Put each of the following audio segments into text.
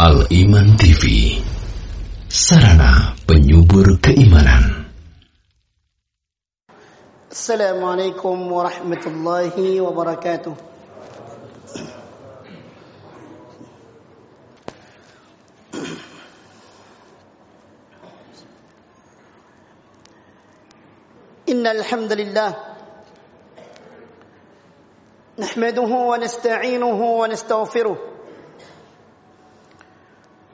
Al-Iman TV Sarana penyubur keimanan Assalamualaikum warahmatullahi wabarakatuh إن الحمد لله نحمده ونستعينه ونستغفره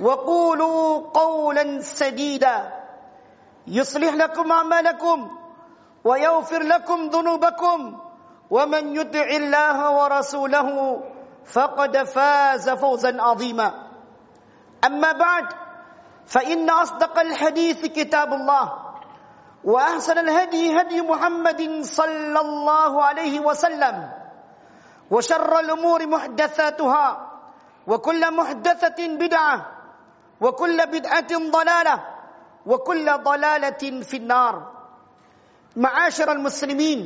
وقولوا قولا سديدا. يصلح لكم أعمالكم ويغفر لكم ذنوبكم. ومن يطع الله ورسوله فقد فاز فوزا عظيما. أما بعد فإن أصدق الحديث كتاب الله وأحسن الهدي هدي محمد صلى الله عليه وسلم وشر الأمور محدثاتها وكل محدثة بدعة وكل بدعه ضلاله وكل ضلاله في النار معاشر المسلمين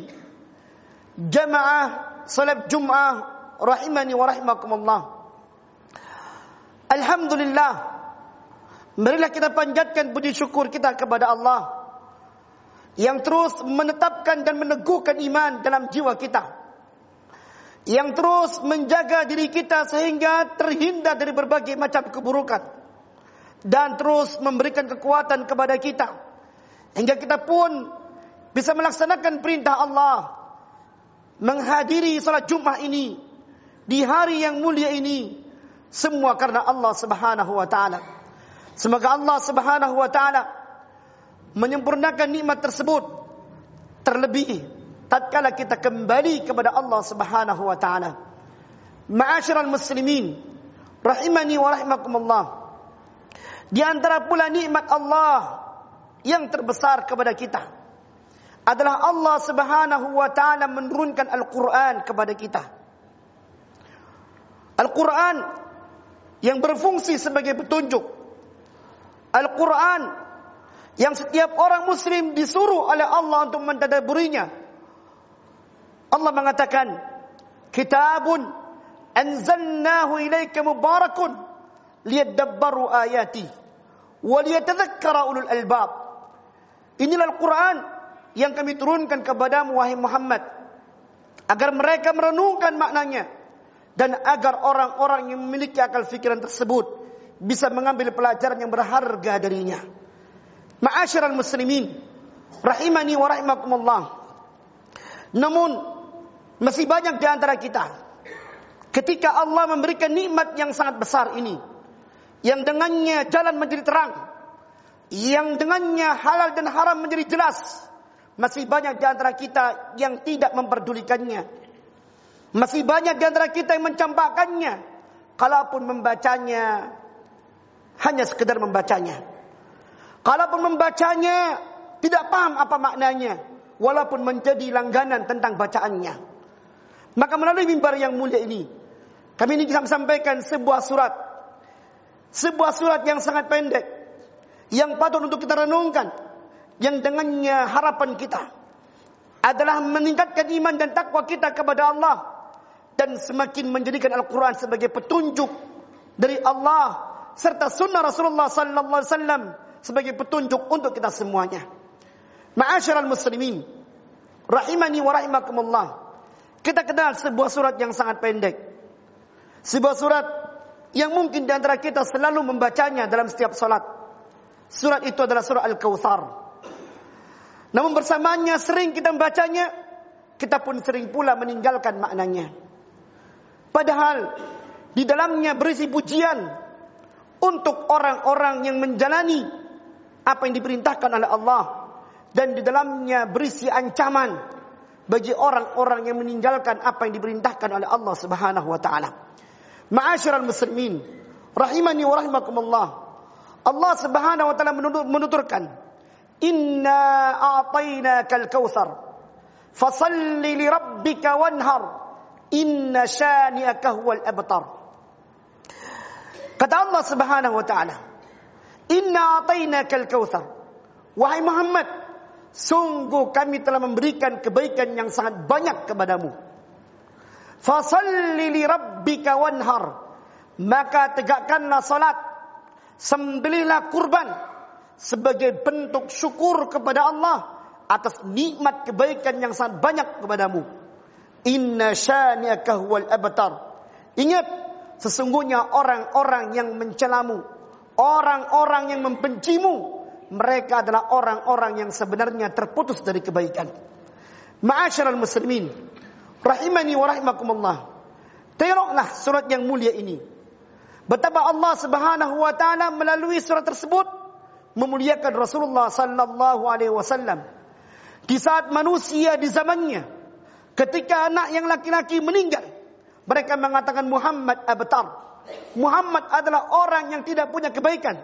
جماعه صلاه جمعه رحمني ورحمكم الله Alhamdulillah Marilah kita panjatkan puji syukur kita kepada Allah yang terus menetapkan dan meneguhkan iman dalam jiwa kita. Yang terus menjaga diri kita sehingga terhindar dari berbagai macam keburukan. Dan terus memberikan kekuatan kepada kita. Hingga kita pun bisa melaksanakan perintah Allah. Menghadiri salat Jumat ini. Di hari yang mulia ini. Semua karena Allah subhanahu wa ta'ala. Semoga Allah subhanahu wa ta'ala menyempurnakan nikmat tersebut terlebih tatkala kita kembali kepada Allah Subhanahu wa taala. Ma'asyiral muslimin rahimani wa rahimakumullah. Di antara pula nikmat Allah yang terbesar kepada kita adalah Allah Subhanahu wa taala menurunkan Al-Qur'an kepada kita. Al-Qur'an yang berfungsi sebagai petunjuk. Al-Qur'an yang setiap orang muslim disuruh oleh Allah untuk mentadaburinya. Allah mengatakan, "Kitabun anzalnahu ilaika mubarakun liyadabbaru ayati wa liyatadhakkara ulul albab." Inilah Al-Qur'an yang kami turunkan kepadamu wahai Muhammad agar mereka merenungkan maknanya dan agar orang-orang yang memiliki akal fikiran tersebut bisa mengambil pelajaran yang berharga darinya. Ma'asyiral muslimin rahimani wa rahimakumullah. Namun masih banyak di antara kita ketika Allah memberikan nikmat yang sangat besar ini yang dengannya jalan menjadi terang, yang dengannya halal dan haram menjadi jelas, masih banyak di antara kita yang tidak memperdulikannya. Masih banyak di antara kita yang mencampakkannya. Kalaupun membacanya hanya sekedar membacanya. Kalaupun membacanya tidak paham apa maknanya, walaupun menjadi langganan tentang bacaannya. Maka melalui mimbar yang mulia ini, kami bisa sampaikan sebuah surat. Sebuah surat yang sangat pendek. Yang patut untuk kita renungkan. Yang dengannya harapan kita. Adalah meningkatkan iman dan takwa kita kepada Allah. Dan semakin menjadikan Al-Quran sebagai petunjuk dari Allah. Serta sunnah Rasulullah Sallallahu Alaihi Wasallam sebagai petunjuk untuk kita semuanya. Ma'asyiral muslimin, rahimani wa rahimakumullah. Kita kenal sebuah surat yang sangat pendek. Sebuah surat yang mungkin di antara kita selalu membacanya dalam setiap solat. Surat itu adalah surah Al-Kautsar. Namun bersamanya sering kita membacanya, kita pun sering pula meninggalkan maknanya. Padahal di dalamnya berisi pujian untuk orang-orang yang menjalani apa yang diperintahkan oleh Allah dan di dalamnya berisi ancaman bagi orang-orang yang meninggalkan apa yang diperintahkan oleh Allah Subhanahu wa taala. معاشر المسلمين. رحمني ورحمكم الله. الله سبحانه وتعالى منذرك إنا أعطيناك الكوثر. فصل لربك وانهر. إن شانئك هو الأبطر قد الله سبحانه وتعالى إنا أعطيناك الكوثر. وهي محمد Sungguh kami telah memberikan kebaikan yang sangat banyak kepadamu. Fasalli li rabbika wanhar. Maka tegakkanlah salat. Sembelihlah kurban. Sebagai bentuk syukur kepada Allah. Atas nikmat kebaikan yang sangat banyak kepadamu. Inna syani'aka huwal abtar. Ingat. Sesungguhnya orang-orang yang mencelamu. Orang-orang yang membencimu mereka adalah orang-orang yang sebenarnya terputus dari kebaikan. Ma'asyiral muslimin, rahimani wa rahimakumullah. Tengoklah surat yang mulia ini. Betapa Allah Subhanahu wa taala melalui surat tersebut memuliakan Rasulullah sallallahu alaihi wasallam. Di saat manusia di zamannya ketika anak yang laki-laki meninggal, mereka mengatakan Muhammad abtar. Muhammad adalah orang yang tidak punya kebaikan.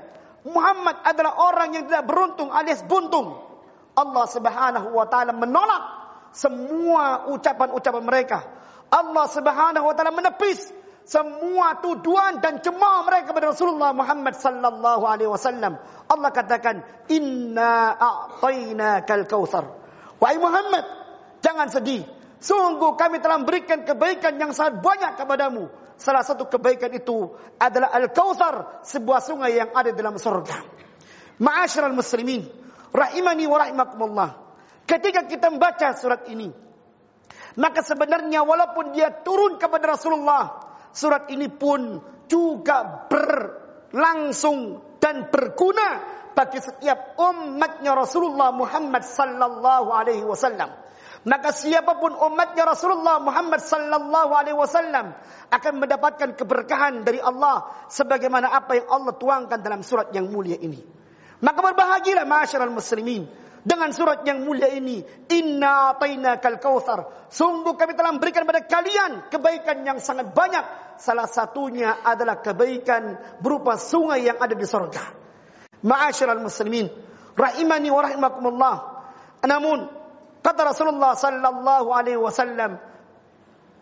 Muhammad adalah orang yang tidak beruntung alias buntung. Allah Subhanahu wa taala menolak semua ucapan-ucapan mereka. Allah Subhanahu wa taala menepis semua tuduhan dan cemooh mereka kepada Rasulullah Muhammad sallallahu alaihi wasallam. Allah katakan, "Inna a'tainakal kautsar." Wahai Muhammad, jangan sedih. Sungguh kami telah memberikan kebaikan yang sangat banyak kepadamu. Salah satu kebaikan itu adalah Al-Kautsar, sebuah sungai yang ada dalam surga. Ma'asyiral muslimin, rahimani wa rahimakumullah. Ketika kita membaca surat ini, maka sebenarnya walaupun dia turun kepada Rasulullah, surat ini pun juga berlangsung dan berguna bagi setiap umatnya Rasulullah Muhammad sallallahu alaihi wasallam. Maka siapa pun umatnya Rasulullah Muhammad sallallahu alaihi wasallam akan mendapatkan keberkahan dari Allah sebagaimana apa yang Allah tuangkan dalam surat yang mulia ini. Maka berbahagialah masyarakat muslimin dengan surat yang mulia ini. Inna atainakal kautsar. Sungguh kami telah memberikan kepada kalian kebaikan yang sangat banyak. Salah satunya adalah kebaikan berupa sungai yang ada di surga. Ma'asyiral muslimin, rahimani wa rahimakumullah. Namun Kata Rasulullah sallallahu alaihi wasallam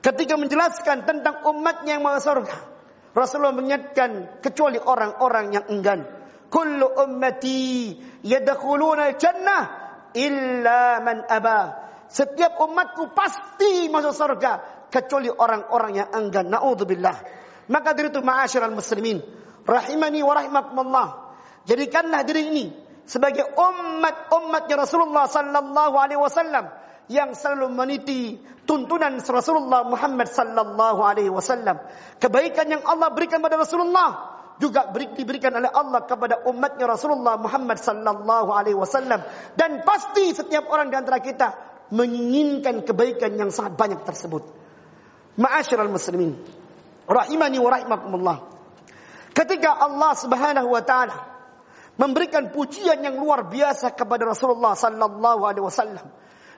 ketika menjelaskan tentang umatnya yang masuk surga. Rasulullah menyatakan kecuali orang-orang yang enggan. Kullu ummati yadkhuluna jannah illa man aba. Setiap umatku pasti masuk surga kecuali orang-orang yang enggan. Nauzubillah. Maka dari itu ma'asyiral muslimin, rahimani wa rahimakumullah. Jadikanlah diri ini sebagai umat-umatnya Rasulullah sallallahu alaihi wasallam yang selalu meniti tuntunan Rasulullah Muhammad sallallahu alaihi wasallam. Kebaikan yang Allah berikan kepada Rasulullah juga diberikan oleh Allah kepada umatnya Rasulullah Muhammad sallallahu alaihi wasallam dan pasti setiap orang di antara kita menginginkan kebaikan yang sangat banyak tersebut. Ma'asyiral muslimin, rahimani wa rahimakumullah. Ketika Allah Subhanahu wa taala memberikan pujian yang luar biasa kepada Rasulullah sallallahu alaihi wasallam.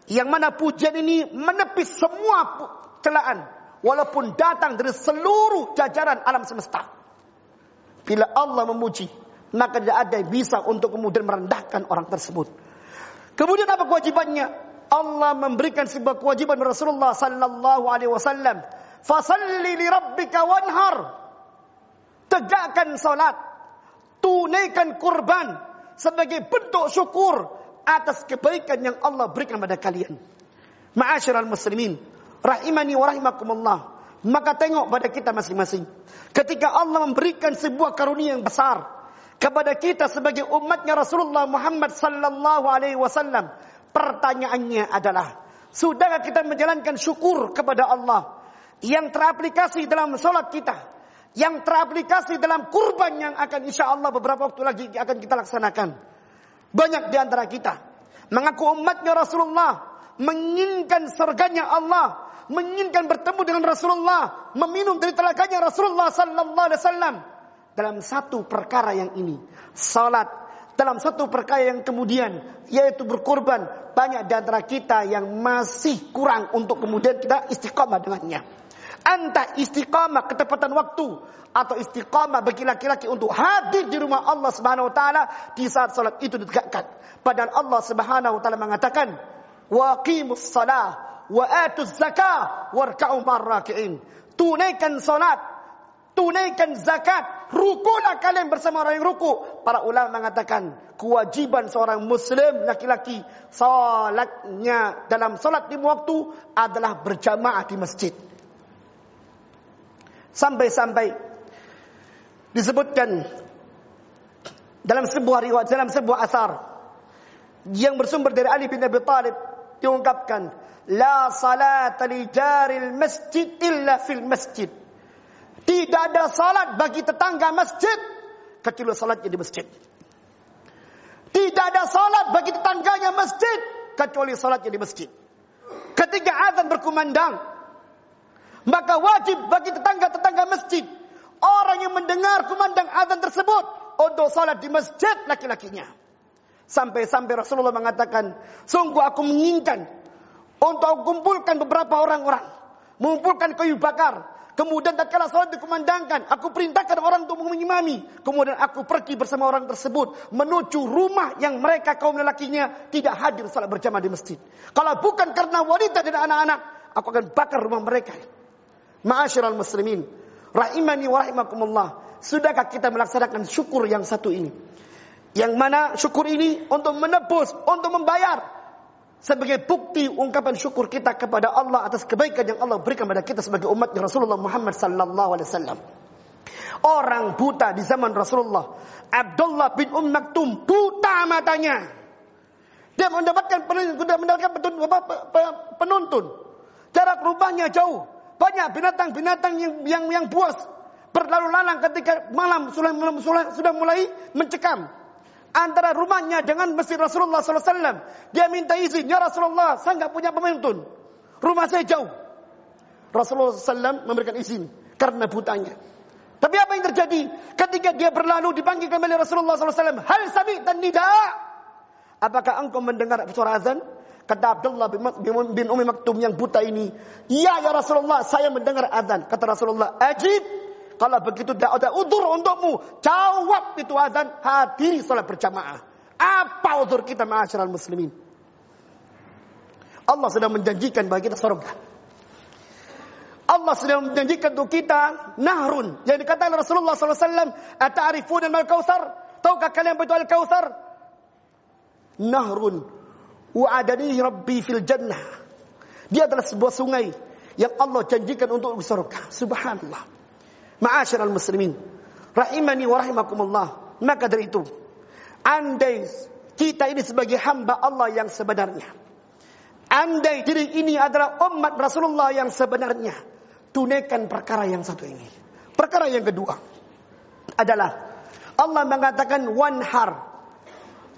Yang mana pujian ini menepis semua celaan walaupun datang dari seluruh jajaran alam semesta. Bila Allah memuji, maka tidak ada yang bisa untuk kemudian merendahkan orang tersebut. Kemudian apa kewajibannya? Allah memberikan sebuah kewajiban Rasulullah sallallahu alaihi wasallam. Fasalli li rabbika wanhar. Tegakkan salat tunaikan kurban sebagai bentuk syukur atas kebaikan yang Allah berikan pada kalian. Ma'asyiral muslimin, rahimani wa rahimakumullah. Maka tengok pada kita masing-masing. Ketika Allah memberikan sebuah karunia yang besar kepada kita sebagai umatnya Rasulullah Muhammad sallallahu alaihi wasallam, pertanyaannya adalah, sudahkah kita menjalankan syukur kepada Allah yang teraplikasi dalam solat kita, yang teraplikasi dalam kurban yang akan insya Allah beberapa waktu lagi akan kita laksanakan. Banyak di antara kita mengaku umatnya Rasulullah, menginginkan surganya Allah, menginginkan bertemu dengan Rasulullah, meminum dari telaganya Rasulullah sallallahu alaihi wasallam dalam satu perkara yang ini, salat dalam satu perkara yang kemudian yaitu berkorban banyak di antara kita yang masih kurang untuk kemudian kita istiqamah dengannya. Anta istiqamah ketepatan waktu atau istiqamah bagi laki-laki untuk hadir di rumah Allah Subhanahu wa taala di saat salat itu ditegakkan. Padahal Allah Subhanahu wa taala mengatakan, "Waqimus shalah wa atuz zakah warka'u marraki'in." Tunaikan salat, tunaikan zakat, rukulah kalian bersama orang yang ruku. Para ulama mengatakan kewajiban seorang muslim laki-laki salatnya dalam salat lima waktu adalah berjamaah di masjid. Sampai-sampai disebutkan dalam sebuah riwayat dalam sebuah asar yang bersumber dari Ali bin Abi Thalib diungkapkan la salata li masjid illa fil masjid tidak ada salat bagi tetangga masjid kecuali salatnya di masjid. Tidak ada salat bagi tetangganya masjid kecuali salatnya di masjid. Ketika azan berkumandang, maka wajib bagi tetangga-tetangga masjid orang yang mendengar kumandang azan tersebut untuk salat di masjid laki-lakinya. Sampai-sampai Rasulullah mengatakan, sungguh aku menginginkan untuk kumpulkan beberapa orang-orang, mengumpulkan kayu bakar, Kemudian tatkala salat dikumandangkan, aku perintahkan orang untuk mengimami. Kemudian aku pergi bersama orang tersebut menuju rumah yang mereka kaum lelakinya tidak hadir salat berjamaah di masjid. Kalau bukan karena wanita dan anak-anak, aku akan bakar rumah mereka. Ma'asyiral muslimin, rahimani wa rahimakumullah. Sudahkah kita melaksanakan syukur yang satu ini? Yang mana syukur ini untuk menebus, untuk membayar sebagai bukti ungkapan syukur kita kepada Allah atas kebaikan yang Allah berikan kepada kita sebagai umat Rasulullah Muhammad sallallahu alaihi wasallam. Orang buta di zaman Rasulullah, Abdullah bin Umm Maktum buta matanya. Dia mendapatkan mendapatkan penuntun. Jarak rumahnya jauh. Banyak binatang-binatang yang yang yang buas berlalu lalang ketika malam sudah, sudah mulai mencekam antara rumahnya dengan masjid Rasulullah SAW. Dia minta izin, ya Rasulullah, saya nggak punya pemimpin. Rumah saya jauh. Rasulullah SAW memberikan izin karena butanya. Tapi apa yang terjadi ketika dia berlalu dipanggil kembali Rasulullah SAW? Hal sami dan tidak. Apakah engkau mendengar suara azan? Kata Abdullah bin, Umi Maktum yang buta ini. Ya ya Rasulullah, saya mendengar azan. Kata Rasulullah, ajib kalau begitu tidak ada udur untukmu. Jawab itu azan. Hadiri salat berjamaah. Apa udur kita ma'asyiral muslimin? Allah sedang menjanjikan bagi kita surga. Allah sedang menjanjikan untuk kita nahrun. Yang dikatakan Rasulullah SAW. Ata'arifun al-kawthar. Tahukah kalian betul al-kawthar? Nahrun. Wa'adanihi rabbi fil jannah. Dia adalah sebuah sungai. Yang Allah janjikan untuk surga. Subhanallah. Ma'asyiral muslimin, rahimani wa rahimakumullah. Maka dari itu, andai kita ini sebagai hamba Allah yang sebenarnya, andai diri ini adalah umat Rasulullah yang sebenarnya, tunaikan perkara yang satu ini. Perkara yang kedua adalah Allah mengatakan wanhar,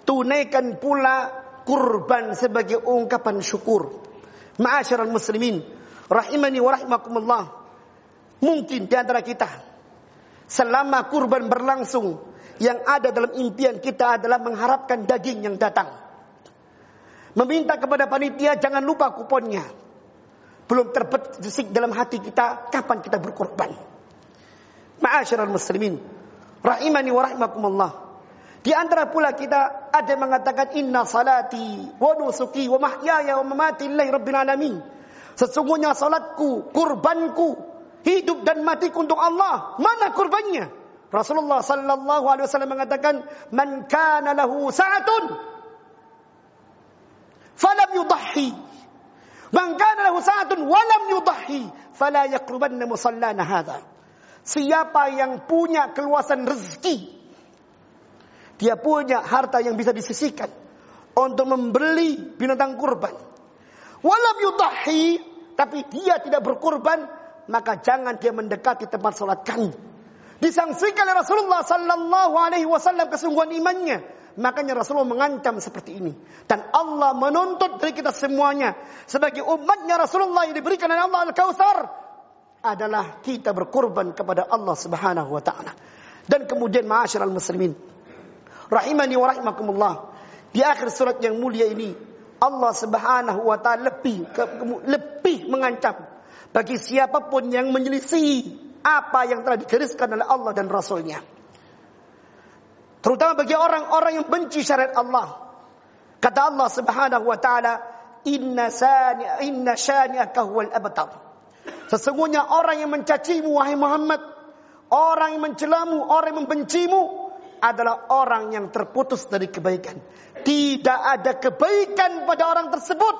tunaikan pula kurban sebagai ungkapan syukur. Ma'asyiral muslimin, rahimani wa rahimakumullah. Mungkin di antara kita selama kurban berlangsung yang ada dalam impian kita adalah mengharapkan daging yang datang. Meminta kepada panitia jangan lupa kuponnya. Belum terbetik dalam hati kita kapan kita berkorban. Ma'asyiral muslimin, rahimani wa rahimakumullah. Di antara pula kita ada yang mengatakan inna salati wa nusuki wa mahyaya wa mamati lillahi rabbil alamin. Sesungguhnya salatku, kurbanku, hidup dan mati untuk Allah. Mana kurbannya? Rasulullah sallallahu alaihi wasallam mengatakan, "Man kana lahu sa'atun falam yudahhi." Man kana lahu sa'atun wa lam yudahhi, fala yaqrubanna musallana hadha. Siapa yang punya keluasan rezeki, dia punya harta yang bisa disisihkan untuk membeli binatang kurban. Walam yudahhi, tapi dia tidak berkurban, maka jangan dia mendekati tempat sholat kami. disangsikan oleh Rasulullah sallallahu alaihi wasallam kesungguhan imannya. Makanya Rasulullah mengancam seperti ini. Dan Allah menuntut dari kita semuanya. Sebagai umatnya Rasulullah yang diberikan oleh Allah Al-Kawthar. Adalah kita berkorban kepada Allah subhanahu wa ta'ala. Dan kemudian ma'asyiral muslimin. Rahimani wa rahimakumullah. Di akhir surat yang mulia ini. Allah subhanahu wa ta'ala lebih, lebih mengancam. Bagi siapa pun yang menyelisih apa yang telah digariskan oleh Allah dan Rasulnya. Terutama bagi orang-orang yang benci syariat Allah. Kata Allah subhanahu wa ta'ala, Inna sani inna syani'aka huwal abtar. Sesungguhnya orang yang mencacimu wahai Muhammad, orang yang mencelamu, orang yang membencimu adalah orang yang terputus dari kebaikan. Tidak ada kebaikan pada orang tersebut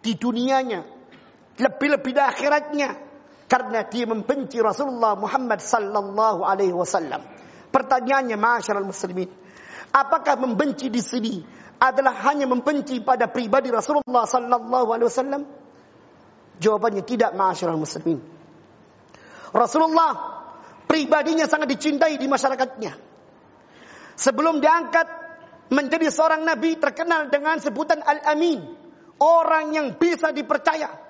di dunianya, lebih-lebih di akhiratnya karena dia membenci Rasulullah Muhammad sallallahu alaihi wasallam. Pertanyaannya masyarakat muslimin, apakah membenci di sini adalah hanya membenci pada pribadi Rasulullah sallallahu alaihi wasallam? Jawabannya tidak masyarakat muslimin. Rasulullah pribadinya sangat dicintai di masyarakatnya. Sebelum diangkat menjadi seorang nabi terkenal dengan sebutan Al-Amin, orang yang bisa dipercaya.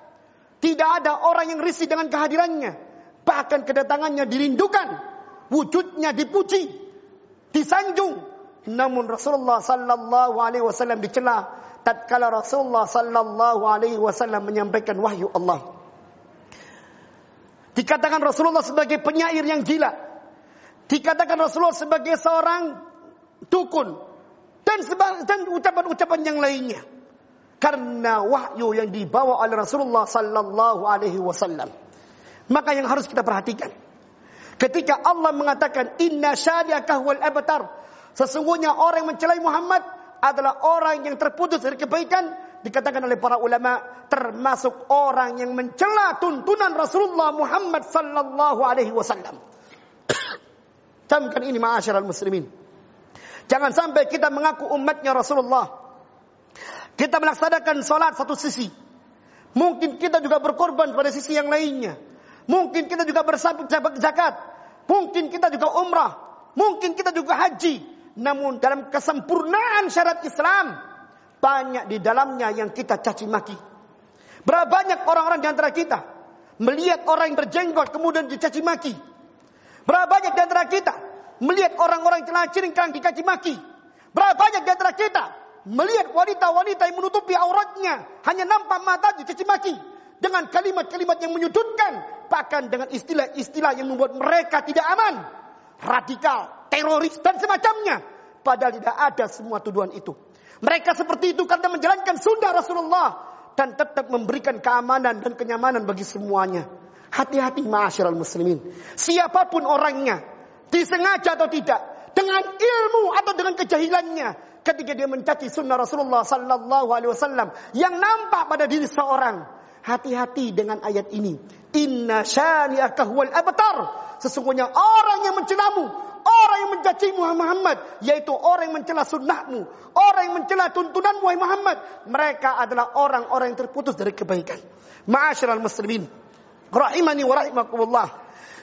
Tidak ada orang yang risih dengan kehadirannya. Bahkan kedatangannya dirindukan. Wujudnya dipuji. Disanjung. Namun Rasulullah sallallahu alaihi wasallam dicela tatkala Rasulullah sallallahu alaihi wasallam menyampaikan wahyu Allah. Dikatakan Rasulullah sebagai penyair yang gila. Dikatakan Rasulullah sebagai seorang dukun dan ucapan-ucapan yang lainnya karena wahyu yang dibawa oleh Rasulullah sallallahu alaihi wasallam. Maka yang harus kita perhatikan ketika Allah mengatakan inna syari'aka wal abtar, sesungguhnya orang yang mencela Muhammad adalah orang yang terputus dari kebaikan dikatakan oleh para ulama termasuk orang yang mencela tuntunan Rasulullah Muhammad sallallahu alaihi wasallam. Camkan ini ma'asyiral muslimin. Jangan sampai kita mengaku umatnya Rasulullah kita melaksanakan sholat satu sisi. Mungkin kita juga berkorban pada sisi yang lainnya. Mungkin kita juga bersabit zakat. Mungkin kita juga umrah. Mungkin kita juga haji. Namun dalam kesempurnaan syarat Islam. Banyak di dalamnya yang kita caci maki. Berapa banyak orang-orang di antara kita. Melihat orang yang berjenggot kemudian dicaci maki. Berapa banyak di antara kita. Melihat orang-orang yang telah ciringkang dicaci maki. Berapa banyak di antara kita melihat wanita-wanita yang menutupi auratnya hanya nampak mata dicaci maki dengan kalimat-kalimat yang menyudutkan bahkan dengan istilah-istilah yang membuat mereka tidak aman radikal teroris dan semacamnya. Padahal tidak ada semua tuduhan itu. Mereka seperti itu karena menjalankan sunnah Rasulullah dan tetap memberikan keamanan dan kenyamanan bagi semuanya. Hati-hati ma'asyiral muslimin. Siapa pun orangnya disengaja atau tidak dengan ilmu atau dengan kejahilannya ketika dia mencaci sunnah Rasulullah sallallahu alaihi wasallam yang nampak pada diri seorang. Hati-hati dengan ayat ini. Inna syani'aka huwal abtar. Sesungguhnya orang yang mencelamu, orang yang mencaci Muhammad, yaitu orang yang mencela sunnahmu, orang yang mencela tuntunanmu wahai Muhammad, mereka adalah orang-orang yang terputus dari kebaikan. Ma'asyiral muslimin, rahimani wa rahimakumullah.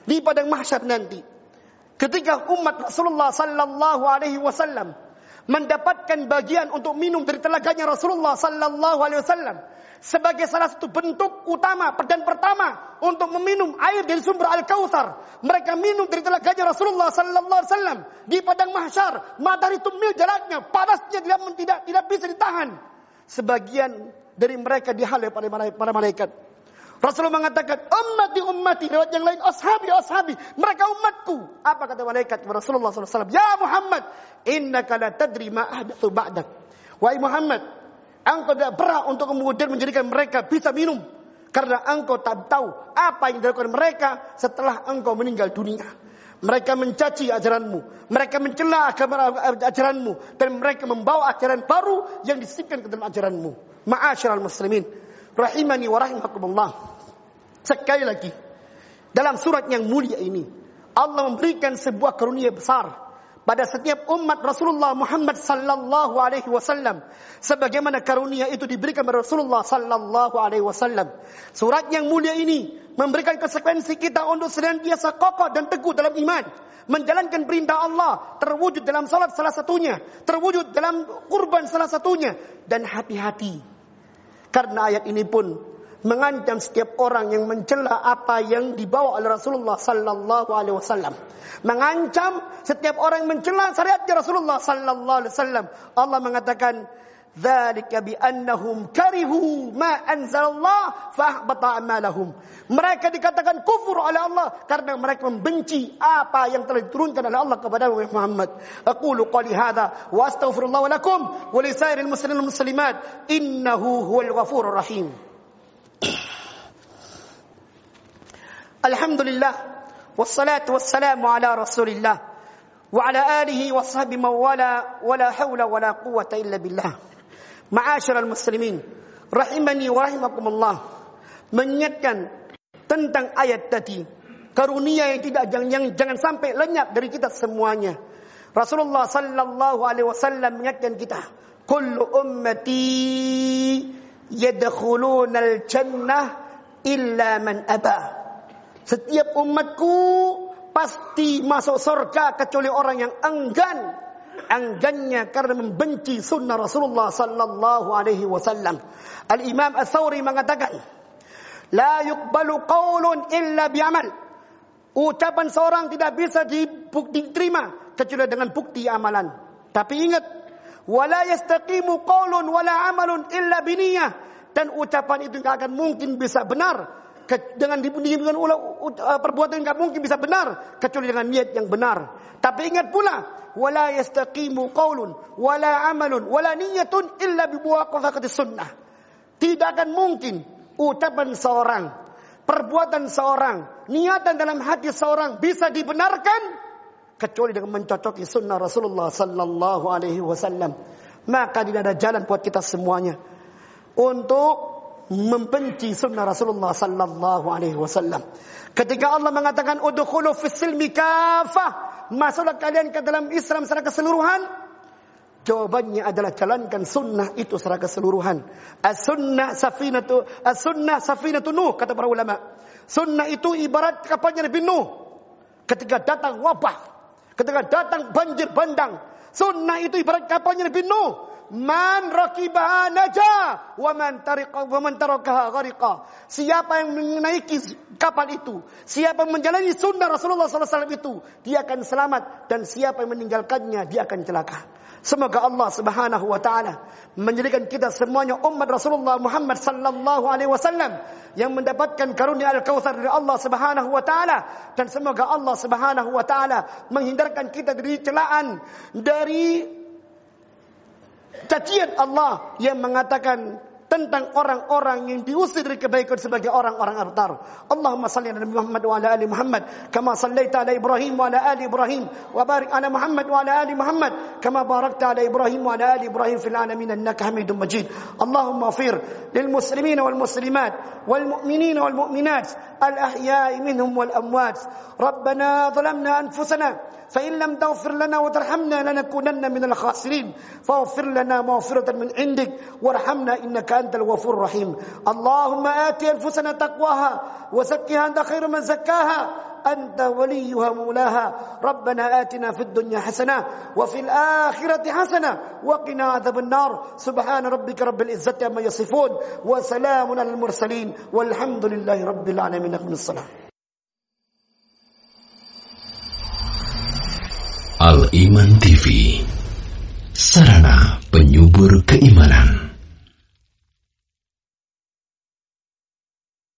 Di padang mahsyar nanti, ketika umat Rasulullah sallallahu alaihi wasallam mendapatkan bagian untuk minum dari telaganya Rasulullah sallallahu alaihi wasallam sebagai salah satu bentuk utama dan pertama untuk meminum air dari sumber Al-Kautsar. Mereka minum dari telaganya Rasulullah sallallahu alaihi wasallam di padang mahsyar. Matahari tumil jaraknya, panasnya tidak tidak tidak bisa ditahan. Sebagian dari mereka dihalau para malaikat. Rasulullah mengatakan, ummati ummati. Lewat yang lain, ashabi ashabi. Mereka umatku. Apa kata malaikat Rasulullah SAW? Ya Muhammad, innaka la tadri ma ba'dak. Wahai Muhammad, engkau tidak berhak untuk kemudian menjadikan mereka bisa minum. Karena engkau tak tahu apa yang dilakukan mereka setelah engkau meninggal dunia. Mereka mencaci ajaranmu. Mereka mencela ajaranmu. Dan mereka membawa ajaran baru yang disipkan ke dalam ajaranmu. Ma'asyiral muslimin rahimani wa rahimakumullah. Sekali lagi, dalam surat yang mulia ini, Allah memberikan sebuah karunia besar pada setiap umat Rasulullah Muhammad sallallahu alaihi wasallam sebagaimana karunia itu diberikan kepada Rasulullah sallallahu alaihi wasallam. Surat yang mulia ini memberikan konsekuensi kita untuk senantiasa kokoh dan teguh dalam iman, menjalankan perintah Allah, terwujud dalam salat salah satunya, terwujud dalam kurban salah satunya dan hati-hati. Karena ayat ini pun mengancam setiap orang yang mencela apa yang dibawa oleh Rasulullah sallallahu alaihi wasallam. Mengancam setiap orang yang mencela syariat Rasulullah sallallahu alaihi wasallam. Allah mengatakan ذلك بأنهم كرهوا ما anzal Allah fahbata amalahum. Mereka dikatakan kufur oleh Allah karena mereka membenci apa yang telah diturunkan oleh Allah kepada Muhammad. Aqulu qali hadza wa astaghfirullah wa lakum wa li sairil muslimin wal muslimat innahu huwal ghafurur rahim. Alhamdulillah wassalatu wassalamu ala Rasulillah wa ala alihi wa sahbihi man wala wala haula wala quwwata illa billah. Ma'asyiral muslimin, rahimani wa rahimakumullah. Mengingatkan tentang ayat tadi, karunia yang tidak jangan, yang, jangan sampai lenyap dari kita semuanya. Rasulullah sallallahu alaihi wasallam mengingatkan kita, "Kullu ummati yadkhuluna al-jannah illa man aba." Setiap umatku pasti masuk surga kecuali orang yang enggan Enggannya karena membenci sunnah Rasulullah sallallahu alaihi wasallam. Al-Imam Ats-Tsauri mengatakan, "La yuqbalu qaulun illa bi'amal." Ucapan seorang tidak bisa diterima kecuali dengan bukti amalan. Tapi ingat, "Wala yastaqimu qaulun wala amalun illa biniyah." Dan ucapan itu tidak akan mungkin bisa benar dengan dengan uh, perbuatan yang mungkin bisa benar kecuali dengan niat yang benar. Tapi ingat pula, wala yastaqimu qaulun wala amalun wala niyatun illa bi sunnah. Tidak akan mungkin ucapan seorang, perbuatan seorang, niatan dalam hati seorang bisa dibenarkan kecuali dengan mencocoki sunnah Rasulullah sallallahu alaihi wasallam. Maka tidak ada jalan buat kita semuanya untuk membenci sunnah Rasulullah sallallahu alaihi wasallam. Ketika Allah mengatakan udkhulu fis silmi kafah, masuklah kalian ke dalam Islam secara keseluruhan. Jawabannya adalah jalankan sunnah itu secara keseluruhan. As-sunnah safinatu as-sunnah safinatu Nuh kata para ulama. Sunnah itu ibarat kapalnya Nabi Nuh. Ketika datang wabah, ketika datang banjir bandang, sunnah itu ibarat kapalnya Nabi Nuh Man rakibaha naja wa man tariqa wa man tarakaha. Siapa yang menaiki kapal itu, siapa yang menjalani sunnah Rasulullah SAW itu, dia akan selamat dan siapa yang meninggalkannya dia akan celaka. Semoga Allah Subhanahu wa taala menjadikan kita semuanya umat Rasulullah Muhammad sallallahu alaihi wasallam yang mendapatkan karunia Al-Kautsar dari Allah Subhanahu wa taala dan semoga Allah Subhanahu wa taala menghindarkan kita dari celaan dari cacian Allah yang mengatakan tentang orang-orang yang diusir dari kebaikan sebagai orang-orang abtar. Allahumma salli ala Muhammad wa ala ali Muhammad kama sallaita ala Ibrahim wa ala ali Ibrahim wa barik ala Muhammad wa ala ali Muhammad kama barakta ala Ibrahim wa ala ali Ibrahim fil alamin innaka Hamidum Majid. Allahumma fir lil muslimin wal muslimat wal mu'minin wal mu'minat al ahya'i minhum wal amwat. Rabbana zalamna anfusana فإن لم تغفر لنا وترحمنا لنكونن من الخاسرين فاغفر لنا مغفرة من عندك وارحمنا إنك أنت الغفور الرحيم. اللهم آت أنفسنا تقواها وزكها أنت خير من زكاها. أنت وليها مولاها. ربنا آتنا في الدنيا حسنة وفي الآخرة حسنة وقنا عذاب النار. سبحان ربك رب العزة عما يصفون وسلام على المرسلين. والحمد لله رب العالمين. من الصلاة. Al Iman TV Sarana penyubur keimanan.